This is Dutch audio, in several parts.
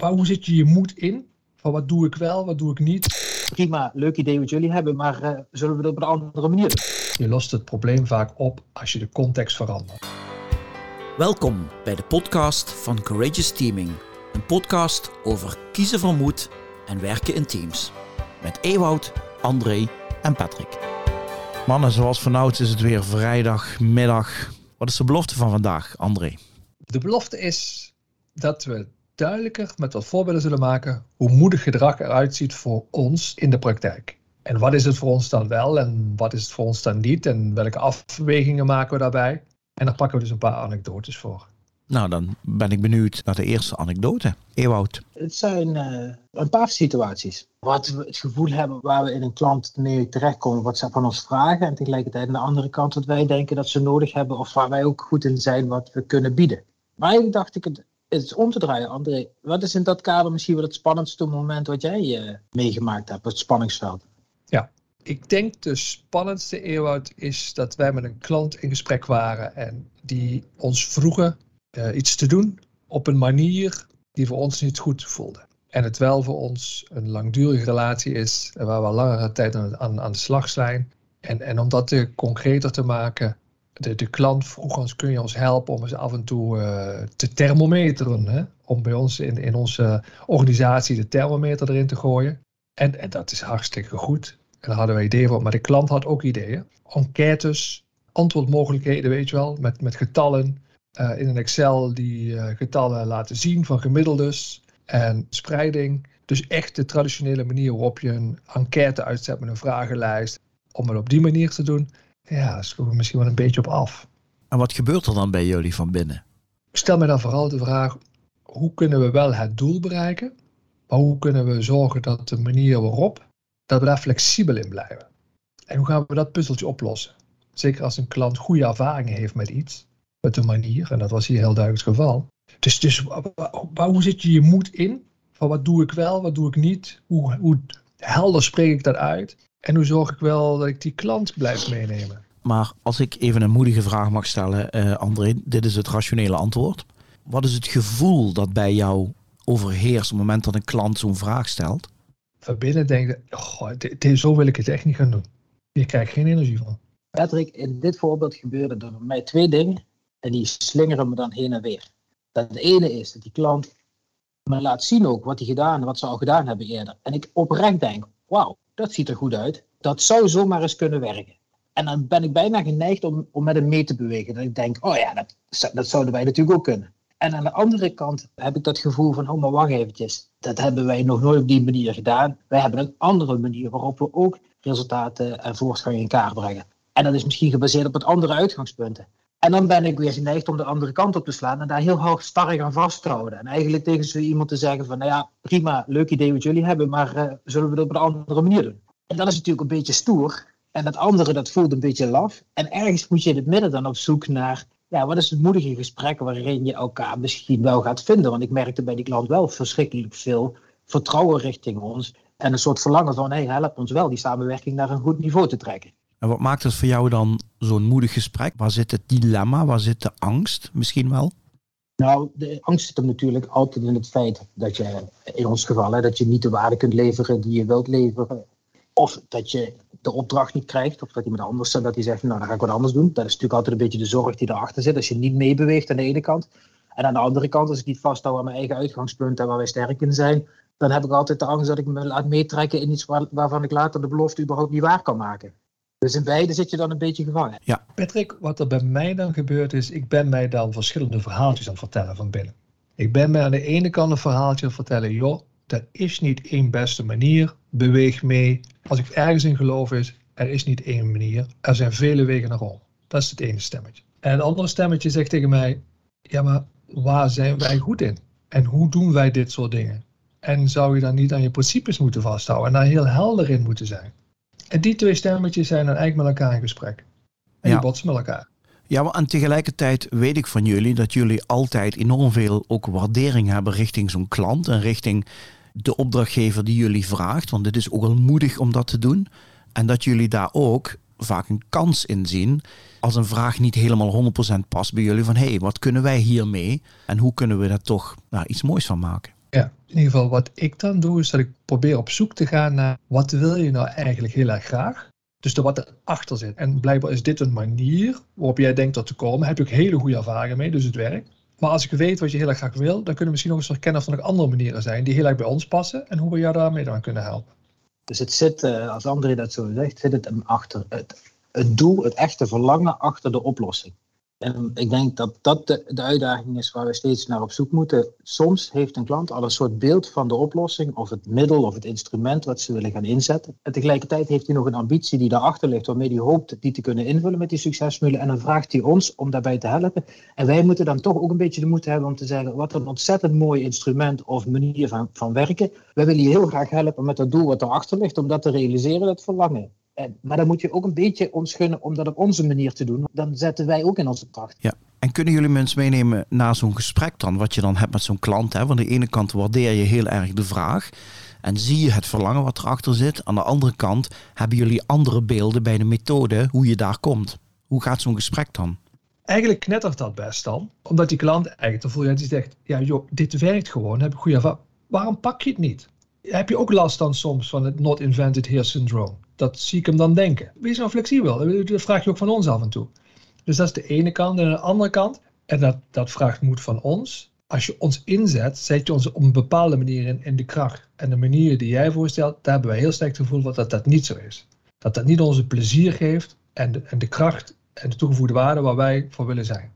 Maar hoe zit je je moed in? Van wat doe ik wel, wat doe ik niet? Prima, leuk idee wat jullie hebben, maar uh, zullen we dat op een andere manier doen? Je lost het probleem vaak op als je de context verandert. Welkom bij de podcast van Courageous Teaming. Een podcast over kiezen van moed en werken in teams. Met Ewoud, André en Patrick. Mannen, zoals vanouds is het weer vrijdagmiddag. Wat is de belofte van vandaag, André? De belofte is dat we duidelijker met wat voorbeelden zullen maken hoe moedig gedrag eruit ziet voor ons in de praktijk. En wat is het voor ons dan wel en wat is het voor ons dan niet en welke afwegingen maken we daarbij? En daar pakken we dus een paar anekdotes voor. Nou, dan ben ik benieuwd naar de eerste anekdote. Ewout. Het zijn uh, een paar situaties. Wat we het gevoel hebben waar we in een klant mee terechtkomen, wat ze van ons vragen. En tegelijkertijd aan de andere kant wat wij denken dat ze nodig hebben of waar wij ook goed in zijn wat we kunnen bieden. Maar eigenlijk dacht ik het om te draaien, André. Wat is in dat kader misschien wel het spannendste moment wat jij uh, meegemaakt hebt, het spanningsveld? Ja, ik denk de spannendste eeuwoud is dat wij met een klant in gesprek waren en die ons vroegen uh, iets te doen op een manier die voor ons niet goed voelde. En het wel voor ons een langdurige relatie is, waar we al langere tijd aan, aan, aan de slag zijn. En, en om dat te concreter te maken, de, de klant vroeg ons, kun je ons helpen om eens af en toe te thermometeren? Hè? Om bij ons in, in onze organisatie de thermometer erin te gooien. En, en dat is hartstikke goed. En daar hadden we ideeën voor, maar de klant had ook ideeën. Enquêtes, antwoordmogelijkheden, weet je wel, met, met getallen. Uh, in een Excel die uh, getallen laten zien van gemiddeldes en spreiding. Dus echt de traditionele manier waarop je een enquête uitzet met een vragenlijst. Om het op die manier te doen, ja, sloegen we misschien wel een beetje op af. En wat gebeurt er dan bij jullie van binnen? Ik stel me dan vooral de vraag, hoe kunnen we wel het doel bereiken? Maar hoe kunnen we zorgen dat de manier waarop, dat we daar flexibel in blijven? En hoe gaan we dat puzzeltje oplossen? Zeker als een klant goede ervaringen heeft met iets, met de manier, en dat was hier heel duidelijk het geval. Dus, dus waar, hoe zit je je moed in? Van wat doe ik wel, wat doe ik niet? Hoe, hoe helder spreek ik dat uit? En hoe zorg ik wel dat ik die klant blijf meenemen? Maar als ik even een moedige vraag mag stellen, uh, André, dit is het rationele antwoord. Wat is het gevoel dat bij jou overheerst op het moment dat een klant zo'n vraag stelt? Van binnen denk ik, dit, zo wil ik het echt niet gaan doen. Hier krijg ik geen energie van. Patrick, in dit voorbeeld gebeurde er bij mij twee dingen en die slingeren me dan heen en weer. Dat het ene is dat die klant me laat zien ook wat hij gedaan, wat ze al gedaan hebben eerder. En ik oprecht denk, wauw, dat ziet er goed uit. Dat zou zomaar eens kunnen werken. En dan ben ik bijna geneigd om, om met hem mee te bewegen. Dat ik denk, oh ja, dat, dat zouden wij natuurlijk ook kunnen. En aan de andere kant heb ik dat gevoel van, oh maar wacht eventjes. Dat hebben wij nog nooit op die manier gedaan. Wij hebben een andere manier waarop we ook resultaten en voortgang in kaart brengen. En dat is misschien gebaseerd op wat andere uitgangspunten. En dan ben ik weer geneigd om de andere kant op te slaan en daar heel hard starrig aan vast te houden. En eigenlijk tegen zo iemand te zeggen van, nou ja, prima, leuk idee wat jullie hebben, maar uh, zullen we dat op een andere manier doen? En dat is natuurlijk een beetje stoer. En dat andere, dat voelt een beetje laf. En ergens moet je in het midden dan op zoek naar, ja, wat is het moedige gesprek waarin je elkaar misschien wel gaat vinden. Want ik merkte bij die klant wel verschrikkelijk veel vertrouwen richting ons. En een soort verlangen van, hé, help ons wel die samenwerking naar een goed niveau te trekken. En wat maakt het voor jou dan zo'n moedig gesprek? Waar zit het dilemma? Waar zit de angst misschien wel? Nou, de angst zit hem natuurlijk altijd in het feit dat je, in ons geval, hè, dat je niet de waarde kunt leveren die je wilt leveren. Of dat je de opdracht niet krijgt, of dat iemand anders dat hij zegt, nou dan ga ik wat anders doen. Dat is natuurlijk altijd een beetje de zorg die erachter zit, als je niet meebeweegt aan de ene kant. En aan de andere kant, als ik niet vasthoud aan mijn eigen uitgangspunt en waar wij sterk in zijn, dan heb ik altijd de angst dat ik me laat meetrekken in iets waar, waarvan ik later de belofte überhaupt niet waar kan maken. Dus in beide zit je dan een beetje gevangen. Ja. Patrick, wat er bij mij dan gebeurt is, ik ben mij dan verschillende verhaaltjes aan het vertellen van binnen. Ik ben mij aan de ene kant een verhaaltje aan het vertellen, joh, dat is niet één beste manier, beweeg mee. Als ik ergens in geloof is, er is niet één manier, er zijn vele wegen naar Rome. Dat is het ene stemmetje. En het andere stemmetje zegt tegen mij, ja maar waar zijn wij goed in? En hoe doen wij dit soort dingen? En zou je dan niet aan je principes moeten vasthouden en daar heel helder in moeten zijn? En die twee stemmetjes zijn dan eigenlijk met elkaar in gesprek. En die botsen met elkaar. Ja, maar en tegelijkertijd weet ik van jullie dat jullie altijd enorm veel ook waardering hebben richting zo'n klant en richting de opdrachtgever die jullie vraagt. Want het is ook al moedig om dat te doen. En dat jullie daar ook vaak een kans in zien als een vraag niet helemaal 100% past bij jullie. Van hé, hey, wat kunnen wij hiermee? En hoe kunnen we daar toch nou, iets moois van maken? Ja, in ieder geval wat ik dan doe, is dat ik probeer op zoek te gaan naar wat wil je nou eigenlijk heel erg graag. Dus de wat erachter zit. En blijkbaar is dit een manier waarop jij denkt dat te komen. Heb je ook hele goede ervaringen mee, dus het werkt. Maar als ik weet wat je heel erg graag wil, dan kunnen we misschien nog eens herkennen of er nog andere manieren zijn die heel erg bij ons passen en hoe we jou daarmee dan kunnen helpen. Dus het zit, eh, als André dat zo zegt, zit het hem achter het, het doel, het echte verlangen achter de oplossing. En ik denk dat dat de, de, uitdaging is waar we steeds naar op zoek moeten. Soms heeft een klant al een soort beeld van de oplossing, of het middel of het instrument wat ze willen gaan inzetten. En tegelijkertijd heeft hij nog een ambitie die daarachter ligt, waarmee hij hoopt die te kunnen invullen met die succesformule. En dan vraagt hij ons om daarbij te helpen. En wij moeten dan toch ook een beetje de moed hebben om te zeggen: wat een ontzettend mooi instrument of manier van, van werken. Wij willen je heel graag helpen met dat doel wat erachter ligt, om dat te realiseren, dat verlangen. Maar dan moet je ook een beetje ons gunnen om dat op onze manier te doen. Dan zetten wij ook in onze kracht. Ja. En kunnen jullie mensen meenemen na zo'n gesprek dan, wat je dan hebt met zo'n klant? Hè? Van de ene kant waardeer je heel erg de vraag en zie je het verlangen wat erachter zit. Aan de andere kant hebben jullie andere beelden bij de methode hoe je daar komt. Hoe gaat zo'n gesprek dan? Eigenlijk knettert dat best dan. Omdat die klant eigenlijk, dan voel je die zegt, ja joh, dit werkt gewoon, heb ik goede ervaring. Waarom pak je het niet? Heb je ook last dan soms van het not invented here syndrome? Dat zie ik hem dan denken. Wees nou flexibel. Dat vraag je ook van ons af en toe. Dus dat is de ene kant. En de andere kant, en dat, dat vraagt moed van ons. Als je ons inzet, zet je ons op een bepaalde manier in, in de kracht. En de manier die jij voorstelt, daar hebben wij heel sterk het gevoel dat dat niet zo is. Dat dat niet onze plezier geeft en de, en de kracht en de toegevoegde waarde waar wij voor willen zijn.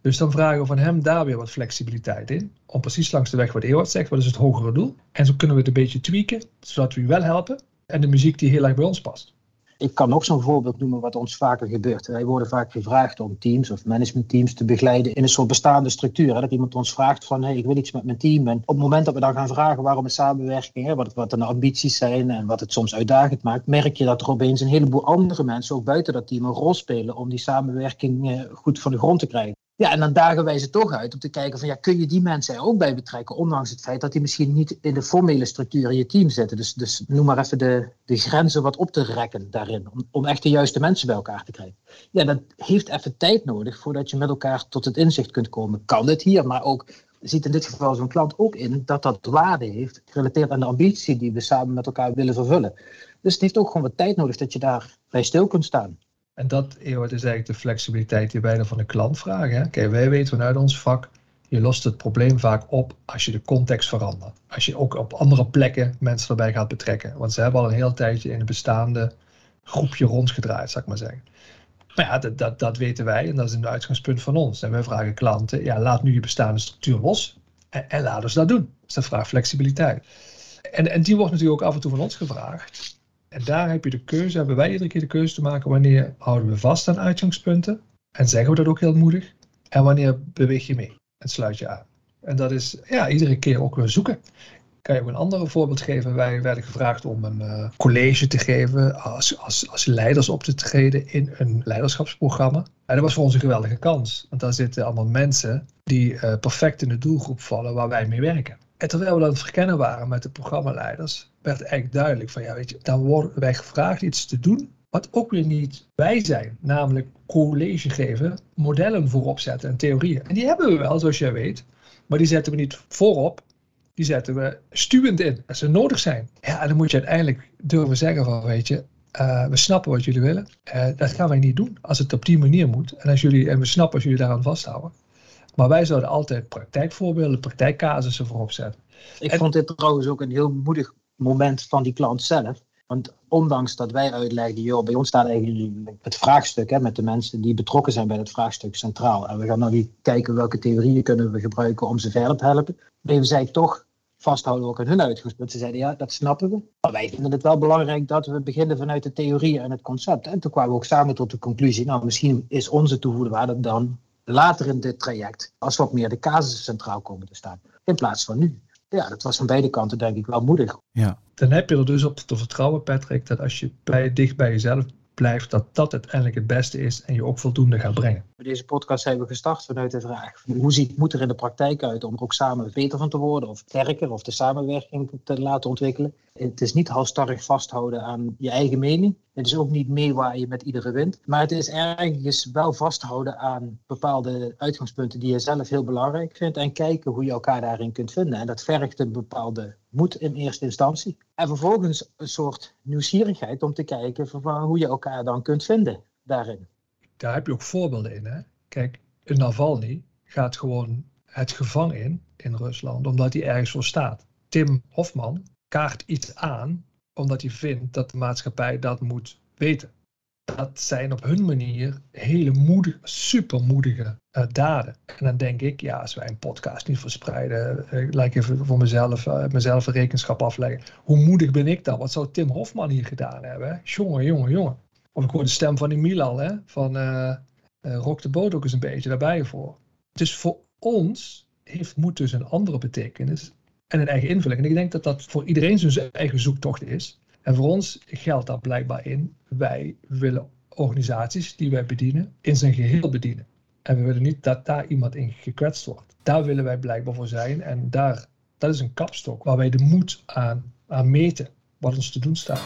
Dus dan vragen we van hem daar weer wat flexibiliteit in. Om precies langs de weg wat Ewart zegt, wat is het hogere doel. En zo kunnen we het een beetje tweaken, zodat we u wel helpen en de muziek die heel erg bij ons past. Ik kan nog zo'n voorbeeld noemen wat ons vaker gebeurt. Wij worden vaak gevraagd om teams of managementteams te begeleiden in een soort bestaande structuur. Dat iemand ons vraagt van, ik wil iets met mijn team. En op het moment dat we dan gaan vragen waarom een samenwerking, wat de ambities zijn en wat het soms uitdagend maakt, merk je dat er opeens een heleboel andere mensen ook buiten dat team een rol spelen om die samenwerking eh, goed van de grond te krijgen. Ja, en dan dagen wij ze toch uit om te kijken van ja, kun je die mensen er ook bij betrekken, ondanks het feit dat die misschien niet in de formele structuur in je team zitten. Dus, dus noem maar even de, de grenzen wat op te rekken daarin, om, om echt de juiste mensen bij elkaar te krijgen. Ja, dat heeft even tijd nodig voordat je met elkaar tot het inzicht kunt komen. Kan dit hier, maar ook ziet in dit geval zo'n klant ook in dat dat waarde heeft, gerelateerd aan de ambitie die we samen met elkaar willen vervullen. Dus het heeft ook gewoon wat tijd nodig dat je daar bij stil kunt staan. En dat is eigenlijk de flexibiliteit die wij dan van de klant vragen. Kijk, wij weten vanuit ons vak, je lost het probleem vaak op als je de context verandert. Als je ook op andere plekken mensen erbij gaat betrekken. Want ze hebben al een heel tijdje in een bestaande groepje rondgedraaid, zou ik maar zeggen. Maar ja, dat, dat, dat weten wij en dat is een uitgangspunt van ons. En wij vragen klanten, ja, laat nu je bestaande structuur los en, laat ons dat doen. Dus dat vraagt flexibiliteit. En, en die wordt natuurlijk ook af en toe van ons gevraagd. En daar heb je de keuze, hebben wij iedere keer de keuze te maken wanneer houden we vast aan uitgangspunten en zeggen we dat ook heel moedig en wanneer beweeg je mee en sluit je aan. En dat is ja, iedere keer ook weer zoeken. Kan je ook een ander voorbeeld geven? Wij werden gevraagd om een uh, college te geven als, als, als leiders op te treden in een leiderschapsprogramma. En dat was voor ons een geweldige kans, want daar zitten allemaal mensen die uh, perfect in de doelgroep vallen waar wij mee werken. En terwijl we aan verkennen waren met de programmaleiders, werd eigenlijk duidelijk van ja, weet je, dan worden wij gevraagd iets te doen wat ook weer niet wij zijn, namelijk college geven, modellen voorop zetten en theorieën. En die hebben we wel, zoals jij weet, maar die zetten we niet voorop, die zetten we stuwend in als ze nodig zijn. Ja, dan moet je uiteindelijk durven zeggen van, weet je, uh, we snappen wat jullie willen. Uh, dat gaan wij niet doen als het op die manier moet. En, als jullie, en we snappen als jullie daaraan vasthouden. Maar wij zouden altijd praktijkvoorbeelden, praktijkcasussen voorop zetten. Ik vond dit trouwens ook een heel moedig moment van die klant zelf. Want ondanks dat wij uitlegden, joh, bij ons staat eigenlijk het vraagstuk hè, met de mensen die betrokken zijn bij het vraagstuk centraal. En we gaan niet kijken welke theorieën kunnen we gebruiken om ze verder te helpen. Bleven zij toch vasthouden ook aan hun uitgangspunt. Ze zeiden, ja, dat snappen we. Maar wij vinden het wel belangrijk dat we beginnen vanuit de theorie en het concept. En toen kwamen we ook samen tot de conclusie, nou, misschien is onze toevoegde waarde dan later in dit traject, als wat meer de casussen centraal komen te staan, in plaats van nu. Ja, dat was van beide kanten denk ik wel moedig. Ja. Dan heb je er dus op te vertrouwen, Patrick, dat als je bij, dicht bij jezelf blijft, dat dat uiteindelijk het beste is en je ook voldoende gaat brengen. Deze podcast hebben we gestart vanuit de vraag: hoe ziet moet er in de praktijk uit om er ook samen beter van te worden, of sterker, of de samenwerking te laten ontwikkelen? Het is niet halstarrig vasthouden aan je eigen mening, Het is ook niet meewaaien met iedere wind. Maar het is ergens wel vasthouden aan bepaalde uitgangspunten die je zelf heel belangrijk vindt. En kijken hoe je elkaar daarin kunt vinden. En dat vergt een bepaalde moed in eerste instantie. En vervolgens een soort nieuwsgierigheid om te kijken van hoe je elkaar dan kunt vinden daarin. Daar heb je ook voorbeelden in. Hè? Kijk, een Navalny gaat gewoon het gevangen in, in Rusland, omdat hij ergens voor staat. Tim Hofman kaart iets aan omdat hij vindt dat de maatschappij dat moet weten. Dat zijn op hun manier hele moedige, supermoedige uh, daden. En dan denk ik, ja, als wij een podcast niet verspreiden, uh, laat ik even voor mezelf, uh, mezelf een rekenschap afleggen. Hoe moedig ben ik dan? Wat zou Tim Hofman hier gedaan hebben? Jongen, jongen, jongen. Of ik hoor de stem van die Milan, hè? van Rock de Boot ook eens een beetje daarbij voor. Dus voor ons heeft moed dus een andere betekenis en een eigen invulling. En ik denk dat dat voor iedereen zijn eigen zoektocht is. En voor ons geldt dat blijkbaar in. Wij willen organisaties die wij bedienen in zijn geheel bedienen. En we willen niet dat daar iemand in gekwetst wordt. Daar willen wij blijkbaar voor zijn. En daar, dat is een kapstok waar wij de moed aan, aan meten wat ons te doen staat.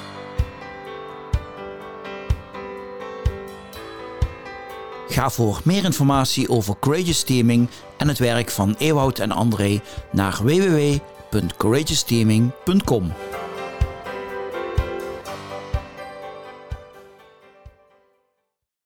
Ga voor meer informatie over Courageous Teaming en het werk van Ewout en André naar www www.courageousteaming.com.